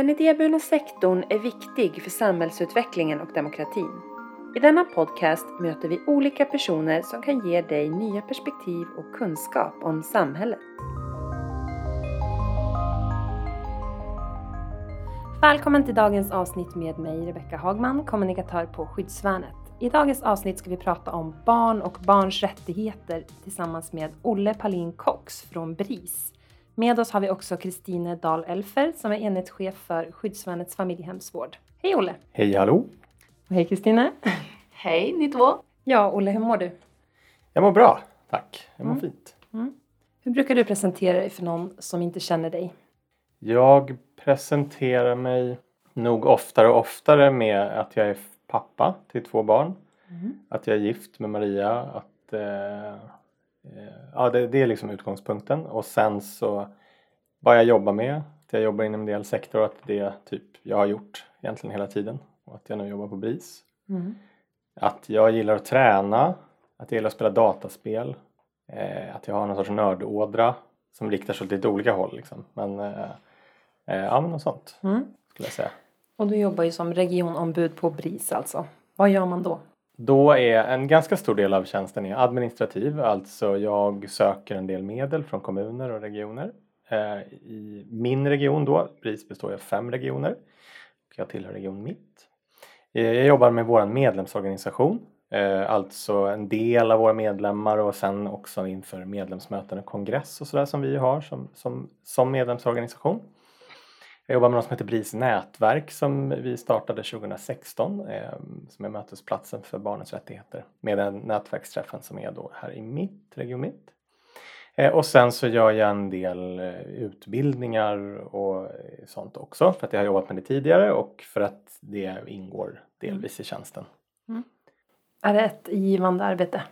Den idéburna sektorn är viktig för samhällsutvecklingen och demokratin. I denna podcast möter vi olika personer som kan ge dig nya perspektiv och kunskap om samhället. Välkommen till dagens avsnitt med mig Rebecka Hagman, kommunikatör på Skyddsvärnet. I dagens avsnitt ska vi prata om barn och barns rättigheter tillsammans med Olle Palin Cox från BRIS. Med oss har vi också Kristine Dahl Elfer som är enhetschef för Skyddsvärnets familjehemsvård. Hej Olle! Hej hallå! Hej Kristine! Hej ni två! Ja, Olle, hur mår du? Jag mår bra, tack. Jag mår Mm. fint. Hur brukar du presentera dig för någon som inte känner dig? Jag presenterer mig nog oftare och oftare med att jag är pappa till två barn. Att jag är gift med Maria. Att, eh, ja, det, det är liksom utgångspunkten. Och sen så vad jag jobbar med. Att jag jobbar inom en del sektor och att det är typ jag har gjort egentligen hela tiden. Och att jag nu jobbar på BRIS. Mm. Att jag gillar att träna, att jag gillar att spela dataspel, eh, att jag har någon sorts nördådra som riktar sig åt lite olika håll. Liksom. Men, eh, eh, ja, men något sånt Mm. skulle jag säga. Och du jobbar ju som regionombud på BRIS alltså. Vad gör man då? Då är en ganska stor del av tjänsten är administrativ, alltså jag söker en del medel från kommuner och regioner. Eh, I min region då, BRIS består av fem regioner och jag tillhör region Mitt. Eh, jag jobbar med vår medlemsorganisation, eh, alltså en del av våra medlemmar och sen också inför medlemsmöten och kongress och sådär som vi har som, som, som medlemsorganisation. Jag jobbar med något som heter BRIS nätverk som vi startade 2016 eh, som är mötesplatsen för barnens rättigheter med den nätverksträffen som är då här i mitt, Region Mitt. Eh, och sen så gör jag en del eh, utbildningar och eh, sånt också för att jag har jobbat med det tidigare och för att det ingår delvis i tjänsten. Är det ett givande arbete?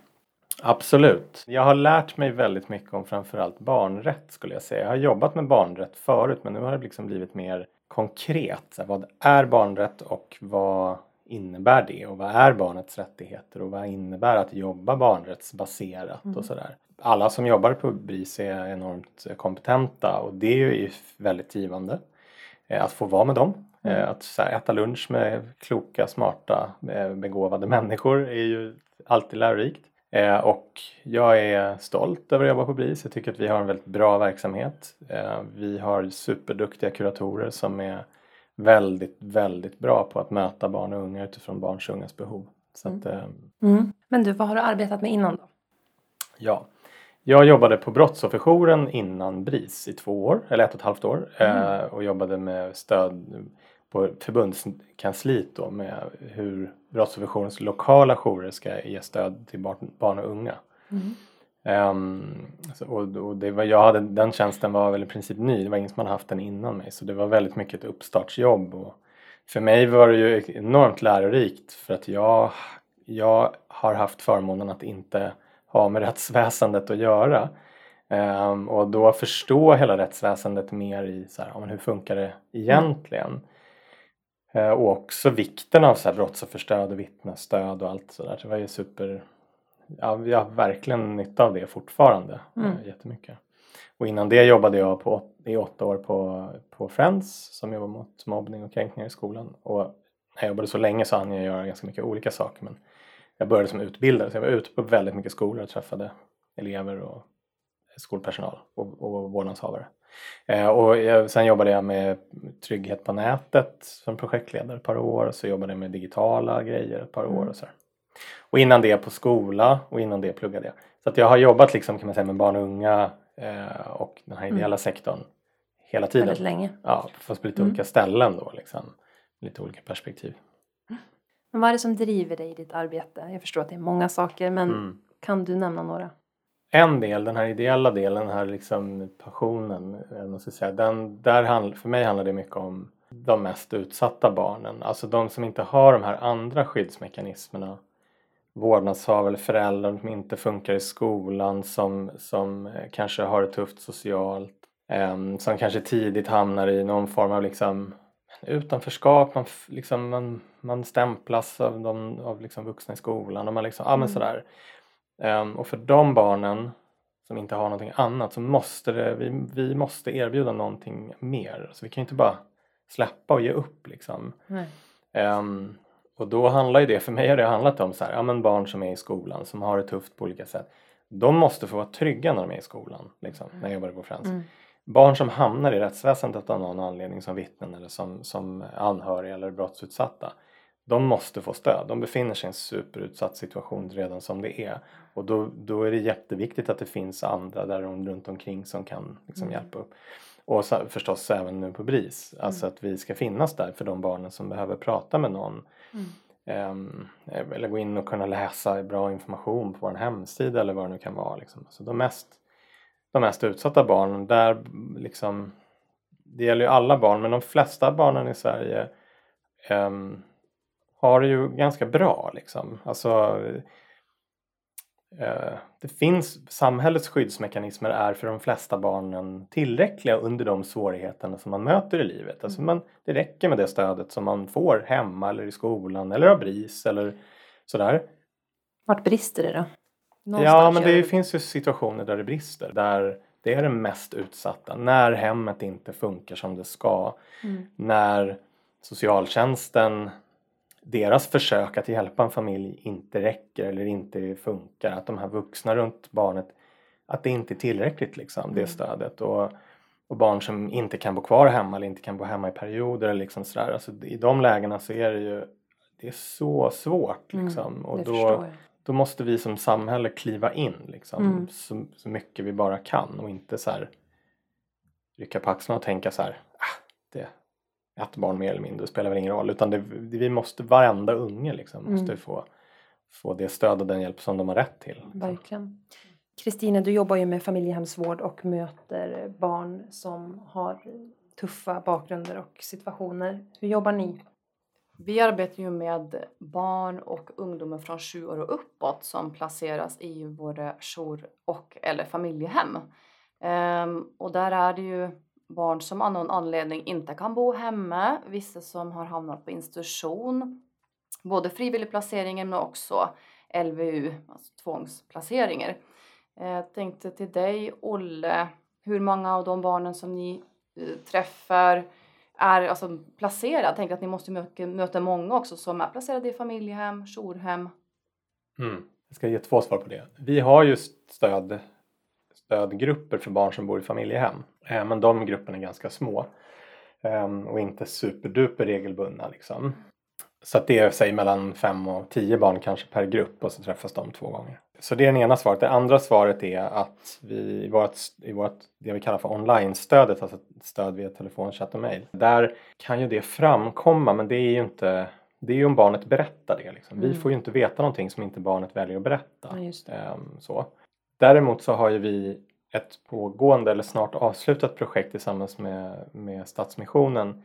Absolut. Jag har lärt mig väldigt mycket om framförallt barnrätt skulle jag säga. Jag har jobbat med barnrätt förut men nu har det liksom blivit mer konkret. Så Vad är barnrätt och vad innebär det och vad är barnets rättigheter och vad innebär att jobba barnrättsbaserat och sådär. Alla som jobbar på BRIS är enormt kompetenta och det är ju väldigt givande eh, att få vara med dem. Eh, Att här, äta lunch med kloka, smarta, eh, begåvade människor är ju alltid lärorikt. Eh, och jag är stolt över att jobba på BRIS. Jag tycker att vi har en väldigt bra verksamhet. Eh, vi har superduktiga kuratorer som är väldigt, väldigt bra på att möta barn och unga utifrån barns och ungas behov. Så att, eh, Mm. Men du, vad har du arbetat med innan då? Ja. Jag jobbade på Brottsofferjouren innan BRIS i två år, eller ett och ett halvt år. Eh, och jobbade med stöd på förbundskansliet då med hur Brottsofferjourens lokala jourer ska ge stöd till barn, och unga. Ehm, så, och, och det var, jag hade, den tjänsten var väl i princip ny, det var ingen som hade haft den innan mig. Så det var väldigt mycket ett uppstartsjobb. Och för mig var det ju enormt lärorikt för att jag, jag har haft förmånen att inte ha med rättsväsendet att göra. Ehm, och då förstå hela rättsväsendet mer i så här, hur funkar det egentligen? Eh, och också vikten av så här brottsofferstöd och vittnesstöd och allt sådär. Det var ju super, ja, vi har verkligen nytta av det fortfarande. Mm. Mm. Jättemycket. Och innan det jobbade jag på, i åtta år på, på Friends som jobbar mot mobbning och kränkningar i skolan. Och när jag jobbade så länge så hann jag göra ganska mycket olika saker. Men jag började som utbildare så jag var ute på väldigt mycket skolor och träffade elever och skolpersonal och, och vårdnadshavare. Eh, och sen jobbade jag med trygghet på nätet som projektledare ett par år och så jobbade jag med digitala grejer ett par år och så här. Och innan det på skola och innan det pluggade jag. Så att jag har jobbat liksom kan man säga med barn och unga eh, och den här ideella sektorn hela tiden. Väldigt länge. Ja, fast på lite Mm. olika ställen då liksom. Lite olika perspektiv. Men vad är det som driver dig i ditt arbete? Jag förstår att det är många saker, men Mm. kan du nämna några? En del, den här ideella delen, den här liksom passionen, måste säga, den, där handl, för mig handlar det mycket om de mest utsatta barnen. Alltså de som inte har de här andra skyddsmekanismerna. Vårdnadshavare eller föräldrar som inte funkar i skolan, som, som eh, kanske har det tufft socialt. em, som kanske tidigt hamnar i någon form av liksom utanförskap, man, liksom, man, man stämplas av, de, av liksom vuxna i skolan och man liksom, ja men Mm. sådär. Ehm, och för de barnen som inte har någonting annat så måste det, vi, vi måste erbjuda någonting mer. Så vi kan ju inte bara släppa och ge upp liksom. Um, och då handlar ju det, för mig har det handlat om så här, ja men barn som är i skolan som har det tufft på olika sätt. De måste få vara trygga när de är i skolan, liksom, när jag jobbade på Friends. Mm. Barn som hamnar i rättsväsendet av någon anledning som vittnen eller som, som anhöriga eller brottsutsatta. De måste få stöd. De befinner sig i en superutsatt situation redan som det är. Och då, då är det jätteviktigt att det finns andra där runt omkring som kan liksom, mm. hjälpa upp. Och så, förstås även nu på BRIS, alltså mm. att vi ska finnas där för de barnen som behöver prata med någon. Mm. Um, eller gå in och kunna läsa bra information på vår hemsida eller vad det nu kan vara. Liksom. Alltså de, mest, de mest utsatta barnen, där liksom, det gäller ju alla barn men de flesta barnen i Sverige um, har det ju ganska bra. Liksom. Alltså, Eh, det finns, samhällets skyddsmekanismer är för de flesta barnen tillräckliga under de svårigheterna som man möter i livet. Alltså mm. man, det räcker med det stödet som man får hemma eller i skolan eller av BRIS eller sådär. Vart brister det då? Någonstans ja men det, det finns ju situationer där det brister. Där det är det mest utsatta. När hemmet inte funkar som det ska. Mm. När socialtjänsten deras försök att hjälpa en familj inte räcker eller inte funkar. Att de här vuxna runt barnet, att det inte är tillräckligt liksom, det mm. stödet. Och, och barn som inte kan bo kvar hemma eller inte kan bo hemma i perioder. Liksom sådär. Alltså, I de lägena så är det ju det är så svårt. Mm, liksom. Mm, och då, då måste vi som samhälle kliva in liksom, mm. så, så mycket vi bara kan och inte så här rycka på axlarna och tänka så här, ah, det, ett barn mer eller mindre, spelar väl ingen roll. Utan det, vi måste, varenda unge liksom, mm. måste få, få det stöd och den hjälp som de har rätt till. Verkligen. Kristina, du jobbar ju med familjehemsvård och möter barn som har tuffa bakgrunder och situationer. Hur jobbar ni? Vi arbetar ju med barn och ungdomar från sju år och uppåt som placeras i våra jour och eller familjehem. Um, och där är det ju barn som av någon anledning inte kan bo hemma, vissa som har hamnat på institution, både frivilligplaceringar men också LVU, alltså tvångsplaceringar. Eh, jag tänkte till dig, Olle, hur många av de barnen som ni eh, träffar är alltså placerade? Jag tänker att ni måste möta många också som är placerade i familjehem, jourhem. Mm. Jag ska ge två svar på det. Vi har just stöd stödgrupper för barn som bor i familjehem. Eh, men de grupperna är ganska små ehm, och inte superduper regelbundna. Liksom. Så att det är säg mellan fem och tio barn kanske per grupp och så träffas de två gånger. Så det är det ena svaret. Det andra svaret är att vi i vårt, i vårt det vi kallar för online-stödet, alltså stöd via telefon, chatt och mail. Där kan ju det framkomma men det är ju inte det är ju om barnet berättar det. Liksom. Mm. Vi får ju inte veta någonting som inte barnet väljer att berätta. Ja, um, så. Däremot så har ju vi ett pågående eller snart avslutat projekt tillsammans med, med Stadsmissionen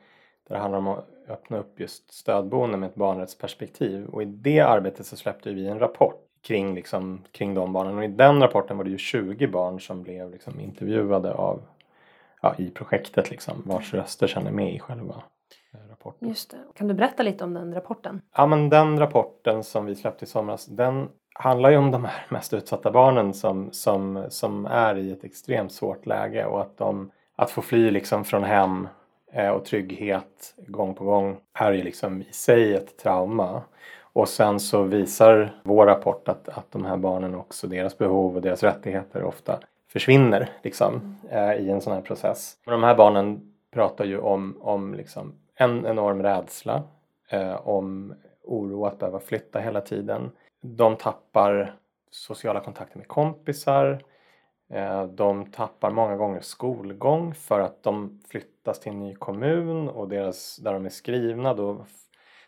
där det handlar om att öppna upp just stödboende med ett barnrättsperspektiv och i det arbetet så släppte vi en rapport kring, liksom, kring de barnen och i den rapporten var det ju 20 barn som blev liksom intervjuade av, ja, i projektet liksom, vars röster är med i själva eh, rapporten. Just det. Kan du berätta lite om den rapporten? Ja men den rapporten som vi släppte i somras den handlar ju om de här mest utsatta barnen som, som, som är i ett extremt svårt läge och att, de, att få fly liksom från hem eh, och trygghet gång på gång är ju liksom i sig ett trauma. Och sen så visar vår rapport att, att de här barnen också, deras behov och deras rättigheter ofta försvinner liksom, eh, i en sån här process. Och de här barnen pratar ju om, om liksom en enorm rädsla, eh, om oro att behöva flytta hela tiden, de tappar sociala kontakter med kompisar. Eh, de tappar många gånger skolgång för att de flyttas till en ny kommun och deras, där de är skrivna då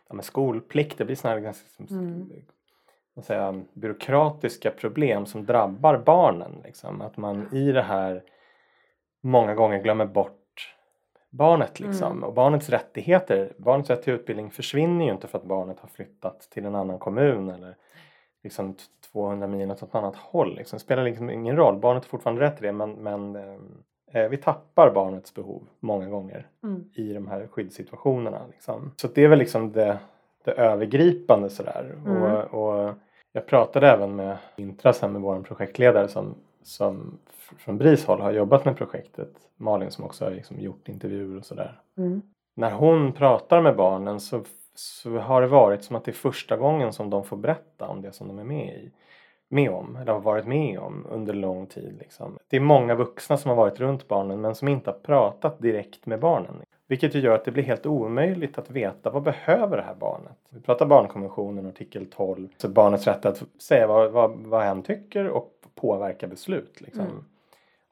de är skolplikt, det blir sådana här ganska mm. säga, byråkratiska problem som drabbar barnen. Liksom. Att man i det här många gånger glömmer bort barnet liksom. Mm. Och barnets rättigheter, barnets rätt till utbildning försvinner ju inte för att barnet har flyttat till en annan kommun eller liksom 200 mil åt ett annat håll. Liksom. Det spelar liksom ingen roll, barnet har fortfarande rätt till det men, men eh, eh, vi tappar barnets behov många gånger mm. i de här skyddssituationerna. Liksom. Så det är väl liksom det, det övergripande sådär. Mm. Och, och jag pratade även med Intras med vår projektledare som, som från BRIS håll har jobbat med projektet. Malin som också har liksom gjort intervjuer och sådär. Mm. när hon pratar med barnen så, så har det varit som att det är första gången som de får berätta om det som de är med i med om, eller har varit med om under lång tid. Liksom. Det är många vuxna som har varit runt barnen men som inte har pratat direkt med barnen. Vilket ju gör att det blir helt omöjligt att veta vad behöver det här barnet? Vi pratar barnkonventionen artikel 12, så barnets rätt att säga vad, vad, vad hen tycker och påverka beslut. Liksom. Mm.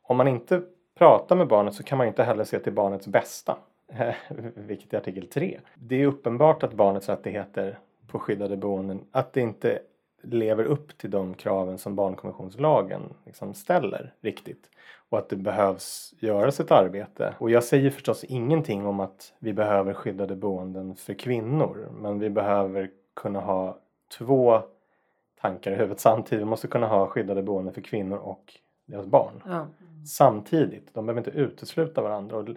Om man inte pratar med barnet så kan man inte heller se till barnets bästa. vilket är artikel 3. Det är uppenbart att barnets rättigheter på skyddade boenden, att det inte lever upp till de kraven som barnkonventionslagen liksom ställer riktigt och att det behövs göras ett arbete. Och jag säger förstås ingenting om att vi behöver skyddade boenden för kvinnor men vi behöver kunna ha två tankar i huvudet samtidigt. Vi måste kunna ha skyddade boenden för kvinnor och deras barn ja. samtidigt. De behöver inte utesluta varandra. Och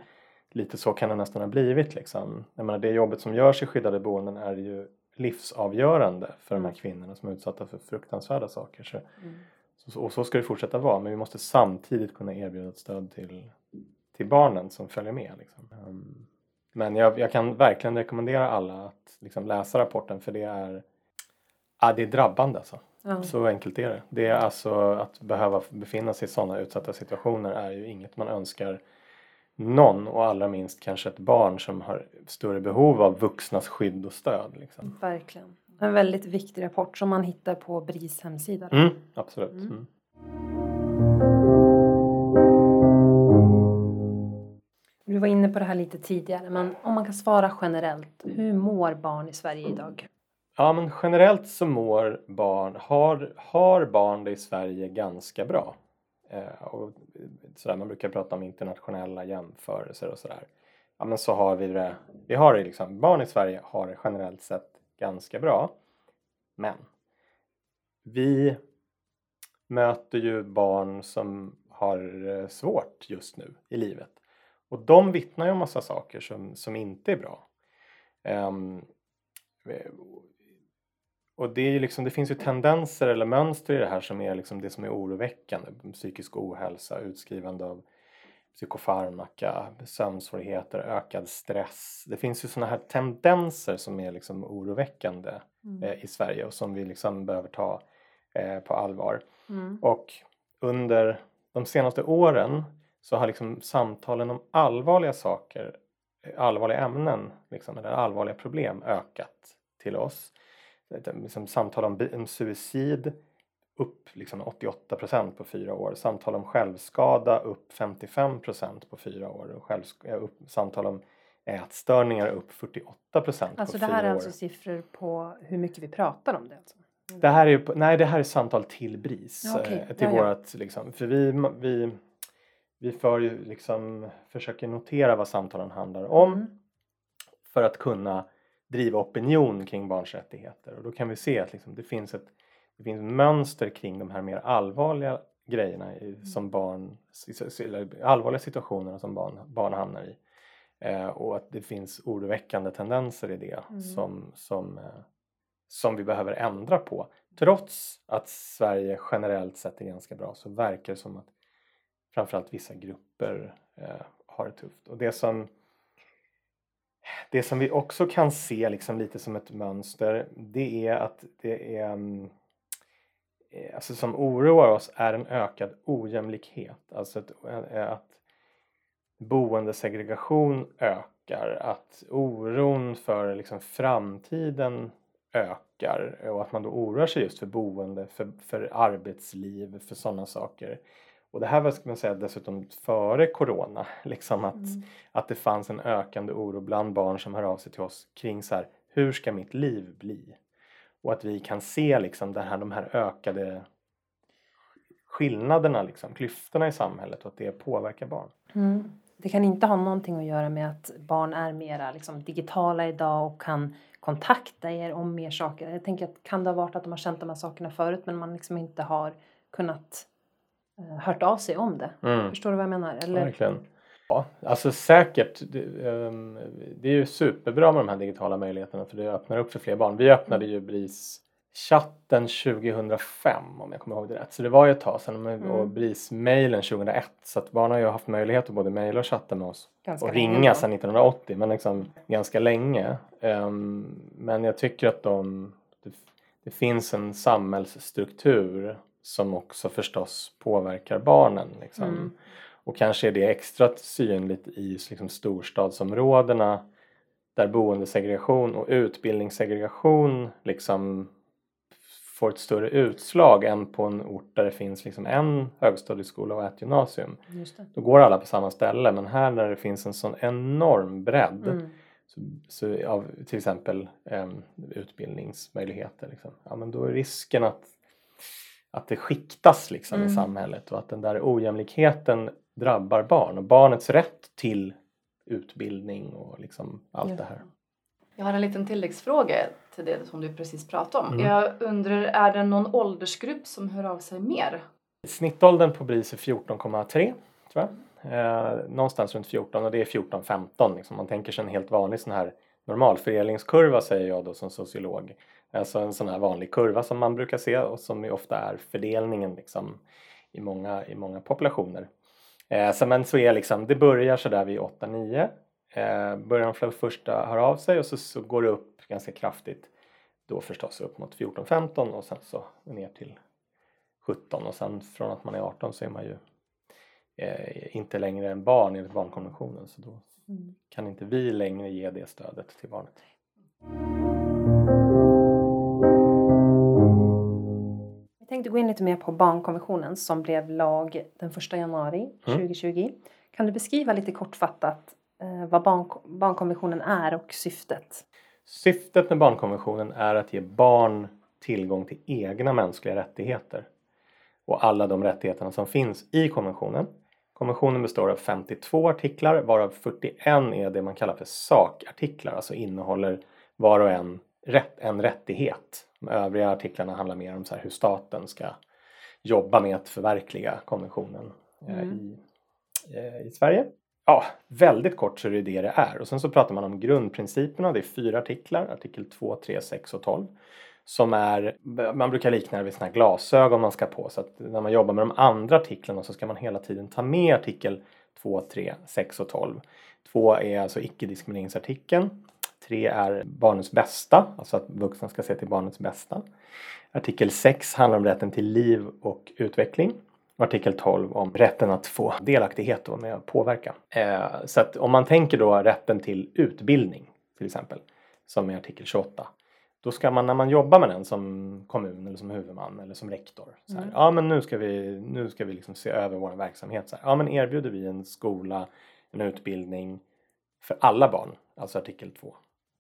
lite så kan det nästan ha blivit. Liksom. Jag menar, det jobbet som görs i skyddade boenden är ju livsavgörande för de här mm. kvinnorna som är utsatta för fruktansvärda saker. Så, mm. så, och så ska det fortsätta vara men vi måste samtidigt kunna erbjuda ett stöd till, till barnen som följer med. Liksom. Um, men jag, jag, kan verkligen rekommendera alla att liksom, läsa rapporten för det är, ja, det är drabbande alltså. Ja. Så enkelt är det. Det är alltså att behöva befinna sig i sådana utsatta situationer är ju inget man önskar någon och allra minst kanske ett barn som har större behov av vuxnas skydd och stöd. Liksom. Verkligen. En väldigt viktig rapport som man hittar på BRIS hemsida. Mm, absolut. Mm. Mm. Du var inne på det här lite tidigare men om man kan svara generellt. Hur mår barn i Sverige idag? Ja men generellt så mår barn, har, har barn det i Sverige ganska bra. Eh, och sådär, man brukar prata om internationella jämförelser och sådär. Ja men så har vi det, vi har det liksom, barn i Sverige har det generellt sett ganska bra. Men vi möter ju barn som har det svårt just nu i livet. Och de vittnar ju om massa saker som, som inte är bra. Um, och det, är liksom, det finns ju tendenser eller mönster i det här som är liksom det som är oroväckande. Psykisk ohälsa, utskrivande av psykofarmaka, sömnsvårigheter, ökad stress. Det finns ju sådana här tendenser som är liksom oroväckande mm. eh, i Sverige och som vi liksom behöver ta eh, på allvar. Mm. Och under de senaste åren så har liksom samtalen om allvarliga saker, allvarliga ämnen liksom, eller allvarliga problem ökat till oss liksom, samtal om, om suicid upp liksom 88% på fyra år. Samtal om självskada upp 55% på fyra år. Och upp, samtal om ätstörningar upp 48 alltså på fyra år. Alltså det här är alltså siffror på hur mycket vi pratar om det? Alltså. Det här är, nej, det här är samtal till BRIS. Ja, okay. Eh, till ja, vårat, liksom, för vi, vi, vi för ju liksom, försöker notera vad samtalen handlar om mm. för att kunna driva opinion kring barns rättigheter och då kan vi se att liksom, det, finns ett, det finns mönster kring de här mer allvarliga grejerna i, mm. som barn, allvarliga situationerna som barn, barn hamnar i. Eh, och att det finns oroväckande tendenser i det mm. som, som, eh, som vi behöver ändra på. Trots att Sverige generellt sett är ganska bra så verkar det som att framförallt vissa grupper eh, har det tufft. Och det som det som vi också kan se liksom lite som ett mönster det är att det är mm, eh, alltså som oroar oss är en ökad ojämlikhet. Alltså att, eh, eh, att boendesegregation ökar, att oron för liksom framtiden ökar och att man då oroar sig just för boende, för, för arbetsliv, för sådana saker. Och det här var ska man säga dessutom före corona, liksom att, mm. att det fanns en ökande oro bland barn som hör av sig till oss kring så här, hur ska mitt liv bli? Och att vi kan se liksom det här, de här ökade skillnaderna, liksom, klyftorna i samhället och att det påverkar barn. Mm. Det kan inte ha någonting att göra med att barn är mera liksom, digitala idag och kan kontakta er om mer saker. Jag tänker att kan det ha varit att de har känt de här sakerna förut men man liksom inte har kunnat hört av sig om det. Mm. Förstår du vad jag menar? Eller? Verkligen. Ja, alltså säkert. Det, um, det, är ju superbra med de här digitala möjligheterna för det öppnar upp för fler barn. Vi öppnade ju BRIS chatten 2005 om jag kommer ihåg det rätt. Så det var ju ett tag sedan Mm. och BRIS-mailen 2001 så att barn har ju haft möjlighet att både mejla och chatta med oss Ganska och ringa sedan 1980 men liksom ganska länge. Ehm, men jag tycker att de, det, det finns en samhällsstruktur som också förstås påverkar barnen. Liksom. Mm. Och kanske är det extra synligt i liksom, storstadsområdena där boendesegregation och utbildningssegregation liksom får ett större utslag än på en ort där det finns liksom en högstadieskola och ett gymnasium. Då går alla på samma ställe men här när det finns en sån enorm bredd Mm. så, så av till exempel em, utbildningsmöjligheter liksom, ja, men då är risken att, att det skiktas liksom Mm. i samhället och att den där ojämlikheten drabbar barn och barnets rätt till utbildning och liksom allt Ja. det här. Jag har en liten tilläggsfråga till det som du precis pratade om. Mm. Jag undrar, är det någon åldersgrupp som hör av sig mer? Snittåldern på BRIS är 14,3 tror jag. Eh, någonstans runt 14 och det är 14-15 liksom. Man tänker sig en helt vanlig sån här normalfördelningskurva säger jag då som sociolog. Alltså en sån här vanlig kurva som man brukar se och som ju ofta är fördelningen liksom i många, i många populationer. Eh, så, men så är liksom, det börjar sådär vid 8-9. Eh, börjar de första höra av sig och så, så går det upp ganska kraftigt då förstås upp mot 14-15 och sen så ner till 17 och sen från att man är 18 så är man ju eh, inte längre en barn enligt barnkonventionen så då kan inte vi längre ge det stödet till barnet. Jag tänkte gå in lite mer på barnkonventionen som blev lag den 1 januari Mm. 2020. Kan du beskriva lite kortfattat eh, vad barn, barnkonventionen är och syftet? Syftet med barnkonventionen är att ge barn tillgång till egna mänskliga rättigheter och alla de rättigheterna som finns i konventionen. Konventionen består av 52 artiklar varav 41 är det man kallar för sakartiklar, alltså innehåller var och en rätt, en rättighet. De övriga artiklarna handlar mer om så hur staten ska jobba med att förverkliga konventionen eh, Mm. i, eh, i Sverige. Ja, väldigt kort så är det det det är. Och sen så pratar man om grundprinciperna. Det är fyra artiklar, artikel 2, 3, 6 och 12. Som är, man brukar likna det vid såna här glasögon man ska på. Så att när man jobbar med de andra artiklarna så ska man hela tiden ta med artikel 2, 3, 6 och 12. 2 är alltså icke-diskrimineringsartikeln. 3 är barnets bästa, alltså att vuxna ska se till barnets bästa. Artikel 6 handlar om rätten till liv och utveckling. Och artikel 12 om rätten att få delaktighet och vara med och påverka. Eh, så att om man tänker då rätten till utbildning till exempel, som är artikel 28. Då ska man när man jobbar med den som kommun eller som huvudman eller som rektor. Så här, Mm. Ja men nu ska vi, nu ska vi liksom se över vår verksamhet. Så här, ja men erbjuder vi en skola, en utbildning för alla barn, alltså artikel 2.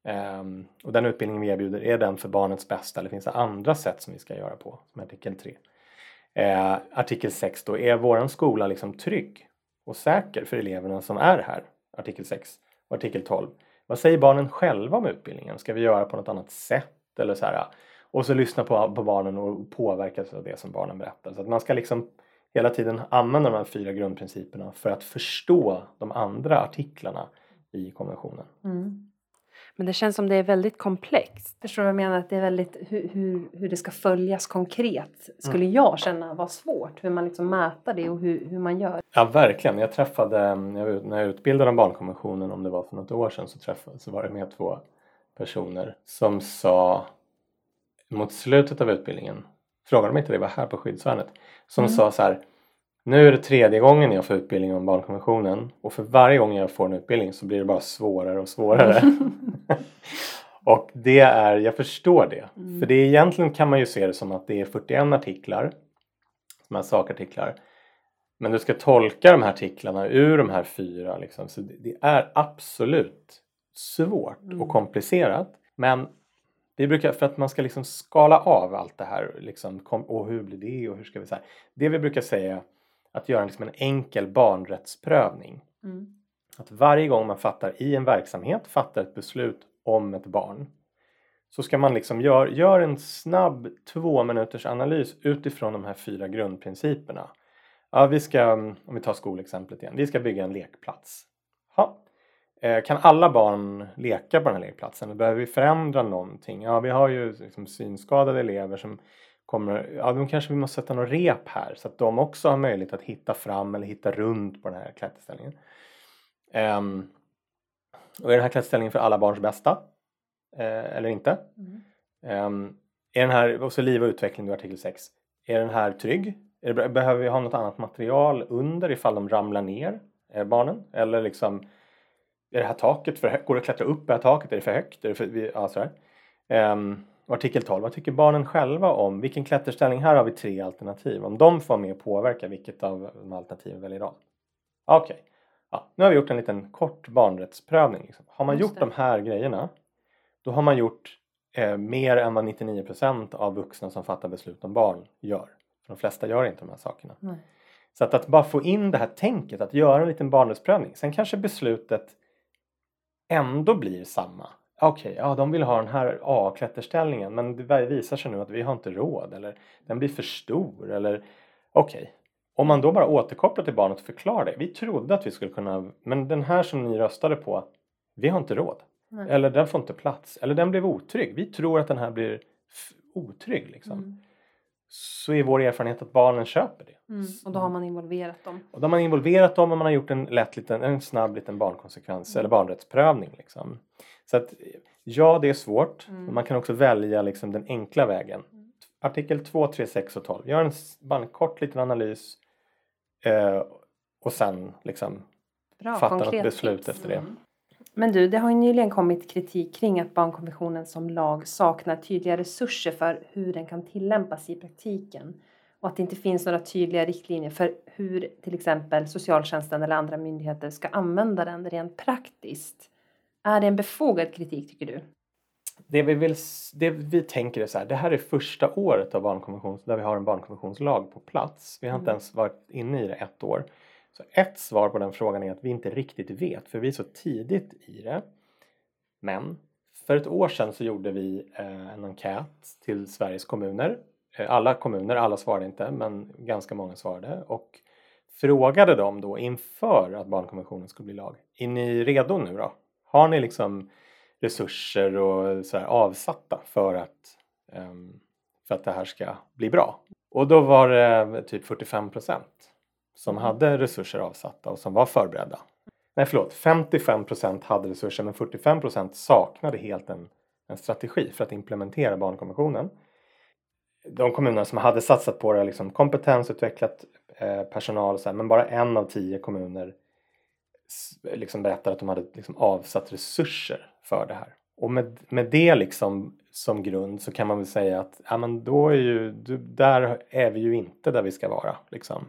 Ehm, och den utbildningen vi erbjuder, är den för barnets bästa eller finns det andra sätt som vi ska göra på, som artikel 3. Eh, artikel 6 då, är våran skola liksom trygg och säker för eleverna som är här? Artikel 6. Och artikel 12. Vad säger barnen själva om utbildningen? Ska vi göra på något annat sätt? Eller så här, och så lyssna på, på barnen och påverkas av det som barnen berättar. Så att man ska liksom hela tiden använda de här fyra grundprinciperna för att förstå de andra artiklarna i konventionen. Mm. Men det känns som det är väldigt komplext. Förstår du vad jag menar? Att det är väldigt hur, hur, hur det ska följas konkret. Skulle jag känna var svårt. Hur man liksom mäter det och hur, hur man gör. Ja, verkligen. Jag träffade, jag, när jag utbildade om barnkonventionen, om det var för något år sedan, så, träffade, så var det med två personer som sa mot slutet av utbildningen, frågade de inte det var här på skyddsvärnet, som Mm. sa så här nu är det tredje gången jag får utbildning om barnkonventionen och för varje gång jag får en utbildning så blir det bara svårare och svårare. och det är, jag förstår det. Mm. För det är, egentligen kan man ju se det som att det är 41 artiklar, som är sakartiklar. Men du ska tolka de här artiklarna ur de här fyra. Liksom. Så det, är absolut svårt Mm. och komplicerat. Men vi brukar, för att man ska liksom skala av allt det här. Liksom, och hur blir det och hur ska vi säga. Det vi brukar säga att göra liksom en enkel barnrättsprövning. Mm. Att varje gång man fattar i en verksamhet, fattar ett beslut om ett barn. Så ska man liksom göra gör en snabb två minuters analys utifrån de här fyra grundprinciperna. Ja, vi ska, om vi tar skolexemplet igen, vi ska bygga en lekplats. Ja, Eh, kan alla barn leka på den här lekplatsen? Behöver vi förändra någonting? Ja, vi har ju liksom synskadade elever som kommer, ja då kanske vi måste sätta något rep här så att de också har möjlighet att hitta fram eller hitta runt på den här klätterställningen. Um, och är den här klätterställningen för alla barns bästa? Uh, eller inte? Mm. Um, är den här, och så liv och utveckling, artikel 6. Är den här trygg? Det, behöver vi ha något annat material under ifall de ramlar ner, eh, barnen? Eller liksom, är det här taket för högt? Går det att klättra upp det här taket? Är det för högt? Är det för, ja, sådär. Um, artikel 12, vad tycker barnen själva om vilken klätterställning? Här har vi tre alternativ. Om de får med och påverka vilket av alternativen väljer de? Okej, okay. ja, nu har vi gjort en liten kort barnrättsprövning. Liksom. Har man gjort de här grejerna då har man gjort eh, mer än vad 99% av vuxna som fattar beslut om barn gör. För de flesta gör inte de här sakerna. Nej. Så att, att bara få in det här tänket, att göra en liten barnrättsprövning. Sen kanske beslutet ändå blir samma okej, okay, ja de vill ha den här A-klätterställningen men det visar sig nu att vi har inte råd eller den blir för stor eller okej. Okay. Om man då bara återkopplar till barnet och förklarar det. Vi trodde att vi skulle kunna, men den här som ni röstade på, vi har inte råd. Nej. Eller den får inte plats. Eller den blev otrygg. Vi tror att den här blir otrygg liksom. Mm. Så är vår erfarenhet att barnen köper det. Mm. Och då har man involverat dem. Och då har man involverat dem och man har gjort en lätt liten, en snabb liten barnkonsekvens mm. eller barnrättsprövning liksom. Så att ja, det är svårt. Mm. Man kan också välja liksom den enkla vägen. Artikel 2, 3, 6 och 12. Gör en, bara en kort liten analys eh, och sen liksom Bra, fatta något beslut tips. efter det. Mm. Men du, det har ju nyligen kommit kritik kring att barnkonventionen som lag saknar tydliga resurser för hur den kan tillämpas i praktiken och att det inte finns några tydliga riktlinjer för hur till exempel socialtjänsten eller andra myndigheter ska använda den rent praktiskt. Är det en befogad kritik tycker du? Det vi, vill, det vi tänker är så här, det här är första året av barnkonvention där vi har en barnkonventionslag på plats. Vi har mm. inte ens varit inne i det ett år. Så ett svar på den frågan är att vi inte riktigt vet för vi är så tidigt i det. Men för ett år sedan så gjorde vi eh, en enkät till Sveriges kommuner. Eh, alla kommuner, alla svarade inte men ganska många svarade och frågade dem då inför att barnkonventionen skulle bli lag. Är ni redo nu då? Har ni liksom resurser och så avsatta för att, um, för att det här ska bli bra? Och då var det typ 45 procent som hade resurser avsatta och som var förberedda. Nej förlåt, 55 procent hade resurser men 45 procent saknade helt en, en strategi för att implementera barnkonventionen. De kommuner som hade satsat på det, liksom kompetensutvecklat eh, personal, så här, men bara en av tio kommuner liksom berättade att de hade liksom avsatt resurser för det här. Och med, med det liksom som grund så kan man väl säga att ja, men då är ju, där är vi ju inte där vi ska vara. Liksom.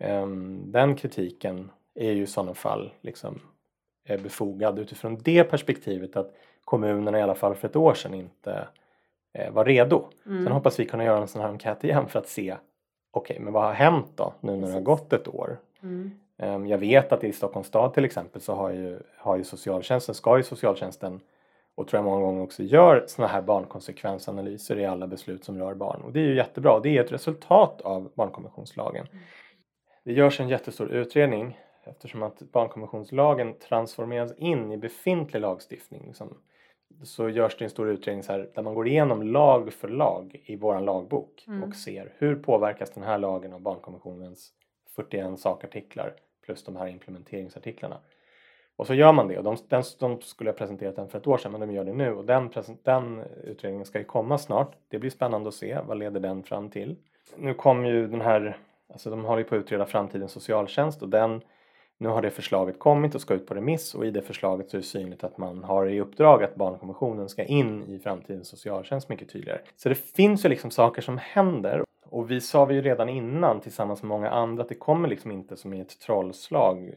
Mm. Den kritiken är ju i sådana fall liksom, befogad utifrån det perspektivet att kommunerna i alla fall för ett år sedan inte eh, var redo. Mm. Sen hoppas vi kunna göra en sån här enkät igen för att se okej, okay, men vad har hänt då nu när det har gått ett år? Mm. Um, jag vet att i Stockholms stad till exempel så har ju, har ju socialtjänsten, ska ju socialtjänsten och tror jag många gånger också gör sådana här barnkonsekvensanalyser i alla beslut som rör barn. Och det är ju jättebra. Det är ett resultat av barnkonventionslagen. Mm. Det görs en jättestor utredning eftersom att barnkonventionslagen transformeras in i befintlig lagstiftning. Liksom, så görs det en stor utredning här, där man går igenom lag för lag i våran lagbok mm. och ser hur påverkas den här lagen av barnkonventionens 41 sakartiklar plus de här implementeringsartiklarna. Och så gör man det och de, den, de skulle ha presenterat den för ett år sedan men de gör det nu och den, den utredningen ska ju komma snart. Det blir spännande att se vad leder den fram till. Nu kom ju den här, alltså de håller ju på att utreda framtidens socialtjänst och den nu har det förslaget kommit och ska ut på remiss och i det förslaget så är det synligt att man har i uppdrag att barnkonventionen ska in i framtidens socialtjänst mycket tydligare. Så det finns ju liksom saker som händer och vi sa vi ju redan innan tillsammans med många andra att det kommer liksom inte som i ett trollslag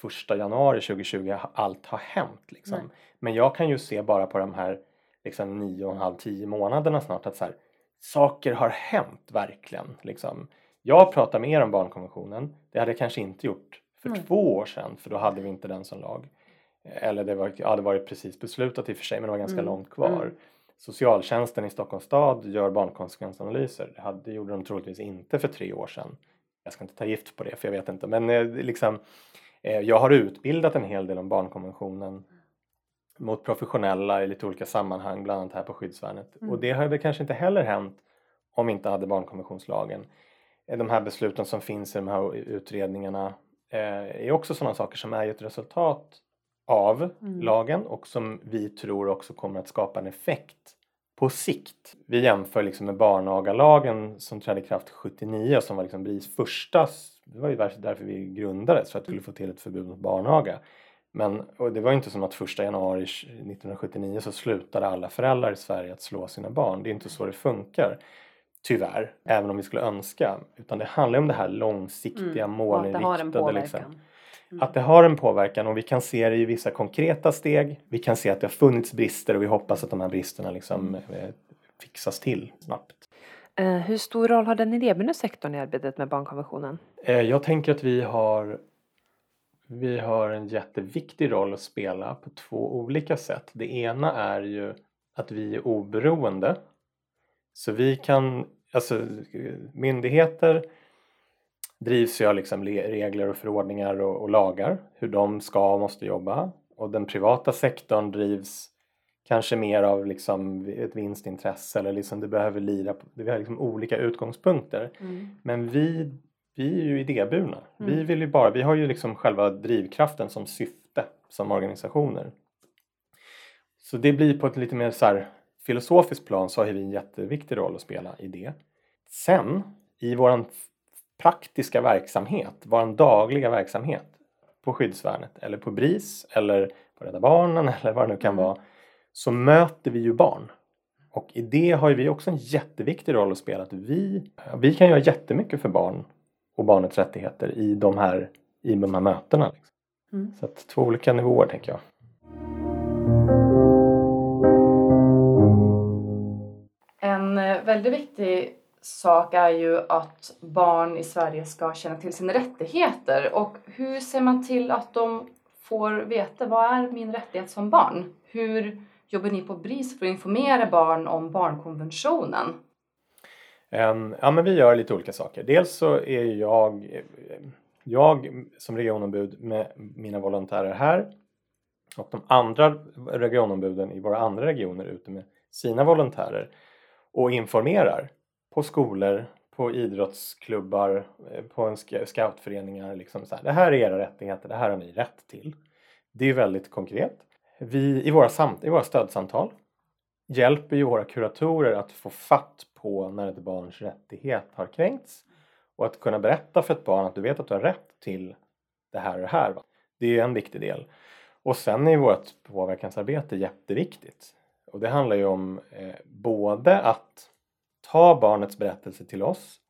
första januari 2020 allt har hänt liksom. Men jag kan ju se bara på de här liksom nio och en halv, tio månaderna snart att så här, saker har hänt verkligen liksom. Jag pratar mer om barnkonventionen. Det hade jag kanske inte gjort för mm. två år sedan för då hade vi inte den som lag. Eller det var, ja, det varit precis beslutat i och för sig men det var ganska mm. långt kvar. Mm. Socialtjänsten i Stockholms stad gör barnkonsekvensanalyser. Det, hade, det gjorde de troligtvis inte för tre år sedan. Jag ska inte ta gift på det för jag vet inte men eh, liksom Eh, jag har utbildat en hel del om barnkonventionen mot professionella i lite olika sammanhang, bland annat här på skyddsvärnet. Mm. Och det hade kanske inte heller hänt om vi inte hade barnkonventionslagen. Eh, De här besluten som finns i de här utredningarna eh, är också sådana saker som är ett resultat av Mm. lagen och som vi tror också kommer att skapa en effekt på sikt. Vi jämför liksom med barnagalagen som trädde i kraft 79 och som var liksom BRIS första, det var ju därför vi grundades för att vi skulle få till ett förbud mot barnaga. Men det var ju inte som att första januari 1979 så slutade alla föräldrar i Sverige att slå sina barn. Det är inte så det funkar. Tyvärr, även om vi skulle önska. Utan det handlar om det här långsiktiga, Mm. Målinriktade. Liksom. Mm. Att det har en påverkan och vi kan se det i vissa konkreta steg. Vi kan se att det har funnits brister och vi hoppas att de här bristerna liksom eh, fixas till snabbt. Eh, hur stor roll har den idéburna sektorn i arbetet med barnkonventionen? Eh, Jag tänker att vi har vi har en jätteviktig roll att spela på två olika sätt. Det ena är ju att vi är oberoende. Så vi kan, alltså myndigheter drivs ju av liksom le- regler och förordningar och, och lagar, hur de ska och måste jobba. Och den privata sektorn drivs kanske mer av liksom ett vinstintresse eller liksom det behöver lira på, vi har liksom olika utgångspunkter. Men vi, vi är ju idéburna. Vi Mm. vill ju bara, vi har ju liksom själva drivkraften som syfte som organisationer. Så det blir på ett lite mer så här filosofiskt plan så har vi en jätteviktig roll att spela i det. Sen i våran praktiska verksamhet, våran dagliga verksamhet på skyddsvärnet eller på BRIS eller på Rädda Barnen eller vad det nu kan Mm. vara så möter vi ju barn. Och i det har vi också en jätteviktig roll att spela. Att vi, vi kan göra jättemycket för barn och barnets rättigheter i de här, i de här mötena. Liksom. Mm. Så att två olika nivåer tänker jag. En eh, väldigt viktig sak är ju att barn i Sverige ska känna till sina rättigheter. Och hur ser man till att de får veta vad är min rättighet som barn? Hur jobbar ni på BRIS för att informera barn om barnkonventionen? En, Ja men vi gör lite olika saker. Dels så är jag, jag som regionombud med mina volontärer här och de andra regionombuden i våra andra regioner ute med sina volontärer och informerar på skolor, på idrottsklubbar, eh, på en scoutföreningar. Liksom så här, det här är era rättigheter, det här har ni rätt till. Det är väldigt konkret. Vi i våra, samt, i våra stödsamtal hjälper ju våra kuratorer att få fatt på när ett barns rättighet har kränkts och att kunna berätta för ett barn att du vet att du har rätt till det här och det här. Va? Det är en viktig del. Och sen är vårt påverkansarbete jätteviktigt. Och det handlar ju om eh, både att ta barnets berättelse till oss,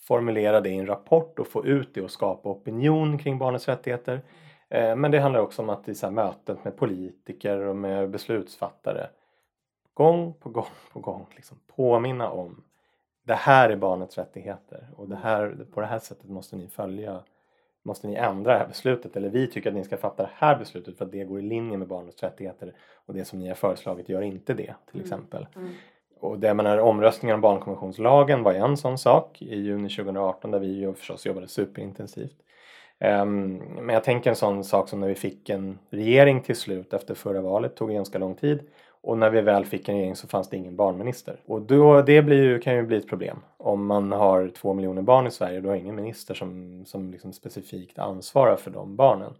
formulera det i en rapport och få ut det och skapa opinion kring barnets rättigheter. Eh, men det handlar också om att i så mötet med politiker och med beslutsfattare gång på gång på gång liksom påminna om det här är barnets rättigheter och det här, på det här sättet måste ni följa måste ni ändra det här beslutet eller vi tycker att ni ska fatta det här beslutet för att det går i linje med barnets rättigheter och det som ni har föreslagit gör inte det till Mm. exempel. Mm. Och det menar omröstningen om barnkonventionslagen var en sån sak i juni 2018 där vi ju förstås jobbade superintensivt. Um, men jag tänker en sån sak som när vi fick en regering till slut efter förra valet, tog ganska lång tid. Och när vi väl fick en regering så fanns det ingen barnminister. Och då, det blir ju, kan ju bli ett problem. Om man har två miljoner barn i Sverige och du har ingen minister som, som liksom specifikt ansvarar för de barnen.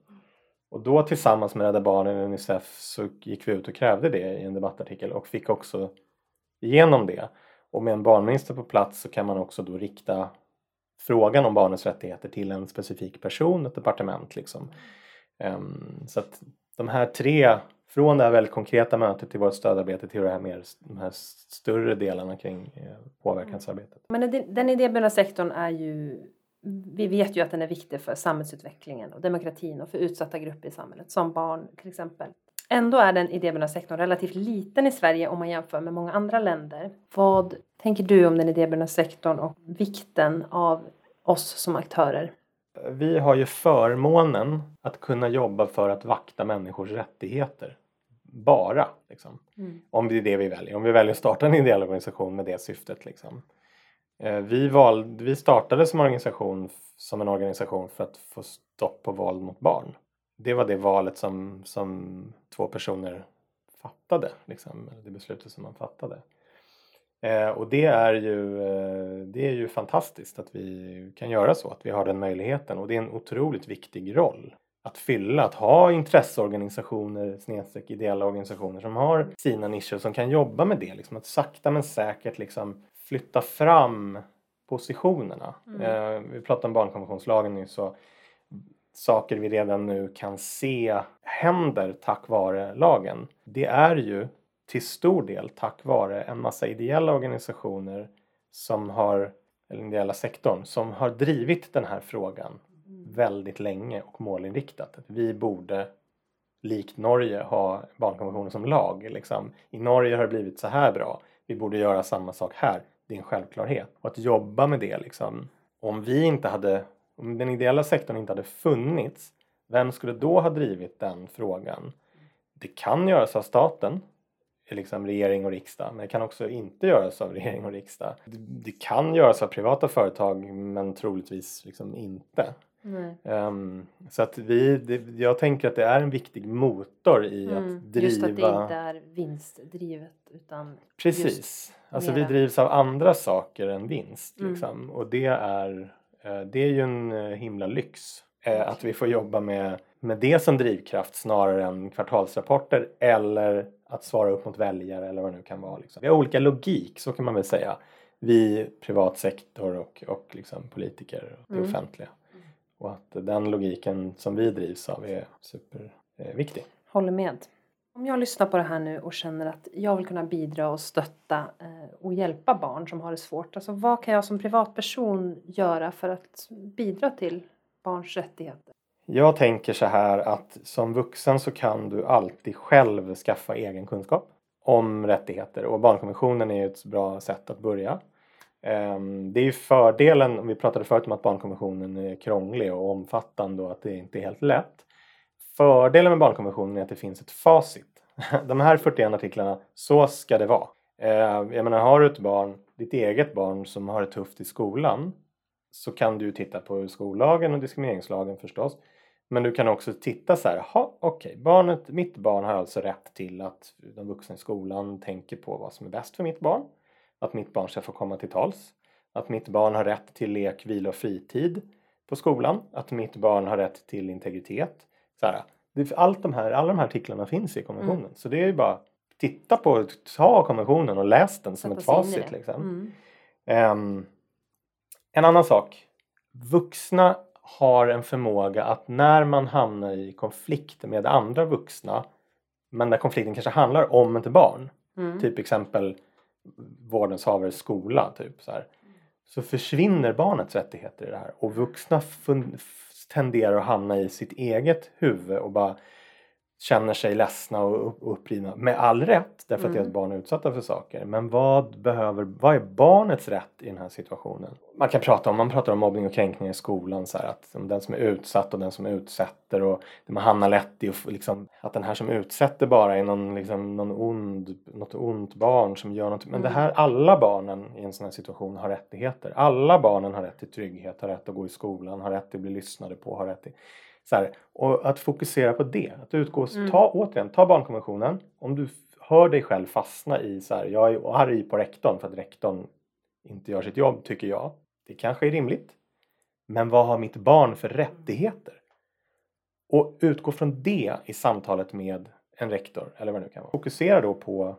Och då tillsammans med Rädda Barnen och Unicef så gick vi ut och krävde det i en debattartikel och fick också genom det. Och med en barnminister på plats så kan man också då rikta frågan om barnets rättigheter till en specifik person, ett departement liksom. Ehm, så att de här tre, från det här väldigt konkreta mötet till vårt stödarbete till det här mer, de här större delarna kring eh, påverkansarbetet. Mm. Men den, den idéburna sektorn är ju vi vet ju att den är viktig för samhällsutvecklingen och demokratin och för utsatta grupper i samhället, som barn till exempel. Ändå är den idéburna sektorn relativt liten i Sverige om man jämför med många andra länder. Vad tänker du om den idéburna sektorn och vikten av oss som aktörer? Vi har ju förmånen att kunna jobba för att vakta människors rättigheter. Bara. Liksom. Mm. Om det är det vi väljer. Om vi väljer att starta en ideell organisation med det syftet. Liksom. Eh, vi, valde, vi startade som organisation som en organisation för att få stopp på våld mot barn. Det var det valet som, som två personer fattade, liksom, det beslutet som man fattade. Eh, och det är, ju, eh, det är ju fantastiskt att vi kan göra så, att vi har den möjligheten och det är en otroligt viktig roll att fylla, att ha intresseorganisationer, snedstreck ideella organisationer som har sina nischer som kan jobba med det, liksom, att sakta men säkert liksom flytta fram positionerna. Mm. Eh, vi pratade om barnkonventionslagen nu så saker vi redan nu kan se händer tack vare lagen. Det är ju till stor del tack vare en massa ideella organisationer som har, eller ideella sektorn, som har drivit den här frågan mm. väldigt länge och målinriktat. Att vi borde likt Norge ha barnkonventionen som lag. Liksom. I Norge har det blivit så här bra. Vi borde göra samma sak här. Det är en självklarhet. Och att jobba med det liksom. Om vi inte hade, om den ideella sektorn inte hade funnits, vem skulle då ha drivit den frågan? Det kan göras av staten liksom regering och riksdag men det kan också inte göras av regering och riksdag. Det kan göras av privata företag men troligtvis liksom inte. Um, så att vi, det, jag tänker att det är en viktig motor i mm, att driva... Just att det inte är vinstdrivet utan Precis. Alltså vi drivs av andra saker än vinst mm. liksom. och det är, det är ju en eh, himla lyx eh, att vi får jobba med, med det som drivkraft snarare än kvartalsrapporter eller att svara upp mot väljare eller vad det nu kan vara. Liksom. Vi har olika logik, så kan man väl säga. Vi privat sektor och, och liksom politiker och det mm. offentliga. Och att den logiken som vi drivs av är superviktig. Håller med. Om jag lyssnar på det här nu och känner att jag vill kunna bidra och stötta eh, och hjälpa barn som har det svårt. Alltså vad kan jag som privatperson göra för att bidra till barns rättigheter? Jag tänker så här att som vuxen så kan du alltid själv skaffa egen kunskap om rättigheter och barnkonventionen är ett bra sätt att börja. Ehm, det är fördelen, vi pratade förut om att barnkonventionen är krånglig och omfattande och att det inte är helt lätt. Fördelen med barnkonventionen är att det finns ett facit. De här 41 artiklarna, så ska det vara. Eh, jag menar, har du ett barn, ditt eget barn som har det tufft i skolan så kan du titta på skollagen och diskrimineringslagen förstås. Men du kan också titta så här, okej, okay, barnet, mitt barn har alltså rätt till att de vuxna i skolan tänker på vad som är bäst för mitt barn. Att mitt barn ska få komma till tals. Att mitt barn har rätt till lek, vila och fritid på skolan. Att mitt barn har rätt till integritet. Så här, allt de här, alla de här artiklarna finns i konventionen. Mm. Så det är ju bara titta på, ta konventionen och läs den som ett facit. Liksom. Mm. Um, en annan sak. Vuxna har en förmåga att när man hamnar i konflikt med andra vuxna men där konflikten kanske handlar om ett barn. Mm. Typ exempel vårdens havares skola. Typ, så, här, så försvinner barnets rättigheter i det här och vuxna tenderar att hamna i sitt eget huvud och bara känner sig ledsna och upprivna med all rätt därför mm. att deras barn är utsatta för saker. Men vad behöver, vad är barnets rätt i den här situationen? Man kan prata om, man pratar om mobbning och kränkning i skolan så här, att den som är utsatt och den som utsätter och man hamnar lätt i liksom, att den här som utsätter bara är någon, liksom, någon ond, något ont barn som gör något. Men mm. det här, alla barnen i en sån här situation har rättigheter. Alla barnen har rätt till trygghet, har rätt att gå i skolan, har rätt att bli lyssnade på, har rätt till så här, och att fokusera på det. Att utgå, mm. ta, återigen, ta barnkonventionen. Om du hör dig själv fastna i så här, jag är arg på rektorn för att rektorn inte gör sitt jobb tycker jag. Det kanske är rimligt. Men vad har mitt barn för rättigheter? Och utgå från det i samtalet med en rektor eller vad det nu kan vara. Fokusera då på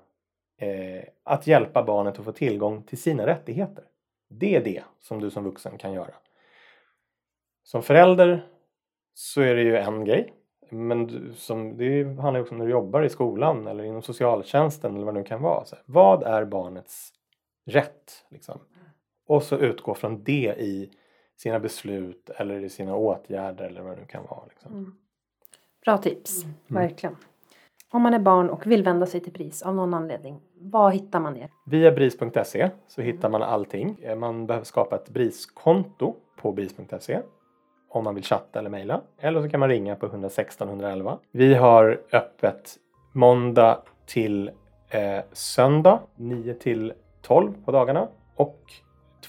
eh, att hjälpa barnet att få tillgång till sina rättigheter. Det är det som du som vuxen kan göra. Som förälder så är det ju en grej. Men du, som, det handlar ju också om när du jobbar i skolan eller inom socialtjänsten eller vad det nu kan vara. Så här, vad är barnets rätt? Liksom? Och så utgå från det i sina beslut eller i sina åtgärder eller vad det nu kan vara. Liksom. Mm. Bra tips, mm. verkligen. Om man är barn och vill vända sig till BRIS av någon anledning, var hittar man er? Via BRIS.se så hittar man allting. Man behöver skapa ett BRIS-konto på BRIS.se om man vill chatta eller mejla. Eller så kan man ringa på 116 111. Vi har öppet måndag till eh, söndag 9 till 12 på dagarna och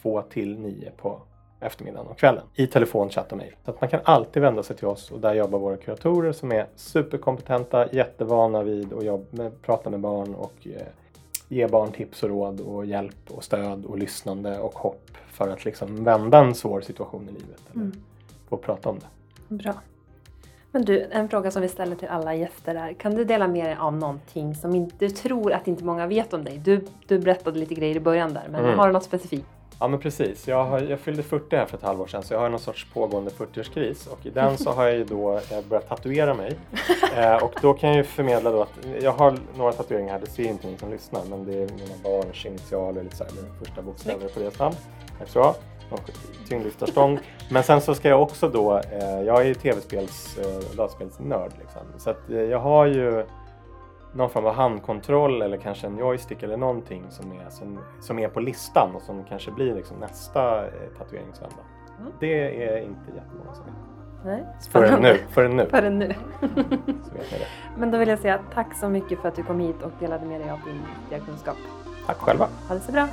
2 till 9 på eftermiddagen och kvällen i telefon, chatt och mejl. Så att man kan alltid vända sig till oss och där jobbar våra kuratorer som är superkompetenta, jättevana vid att jobba med, prata med barn och eh, ge barn tips och råd och hjälp och stöd och lyssnande och hopp för att liksom vända en svår situation i livet. Eller Mm få prata om det. Bra. Men du, en fråga som vi ställer till alla gäster är, kan du dela med dig av någonting som inte, du tror att inte många vet om dig? Du, du berättade lite grejer i början där, men Mm. har du något specifikt? Ja men precis, jag, har, jag fyllde 40 här för ett halvår sedan så jag har någon sorts pågående 40-årskris och i den så har jag ju då eh, börjat tatuera mig. Eh, och då kan jag ju förmedla då att jag har några tatueringar här, det ser inte ni som lyssnar men det är mina barns initialer, lite så här, med första bokstäver på deras namn. Tack så. Och tyngdlyftarstång. Men sen så ska jag också då, eh, jag är ju tv-spels, eh, dataspelsnörd liksom. Så att eh, jag har ju någon form av handkontroll eller kanske en joystick eller någonting som är, som, som är på listan och som kanske blir liksom nästa eh, tatueringsvända. Mm. Det är inte jättemånga som vet. Nej, Förrän nu. Förrän nu. Förrän nu. Men då vill jag säga tack så mycket för att du kom hit och delade med dig av din kunskap. Tack själva. Ha det så bra!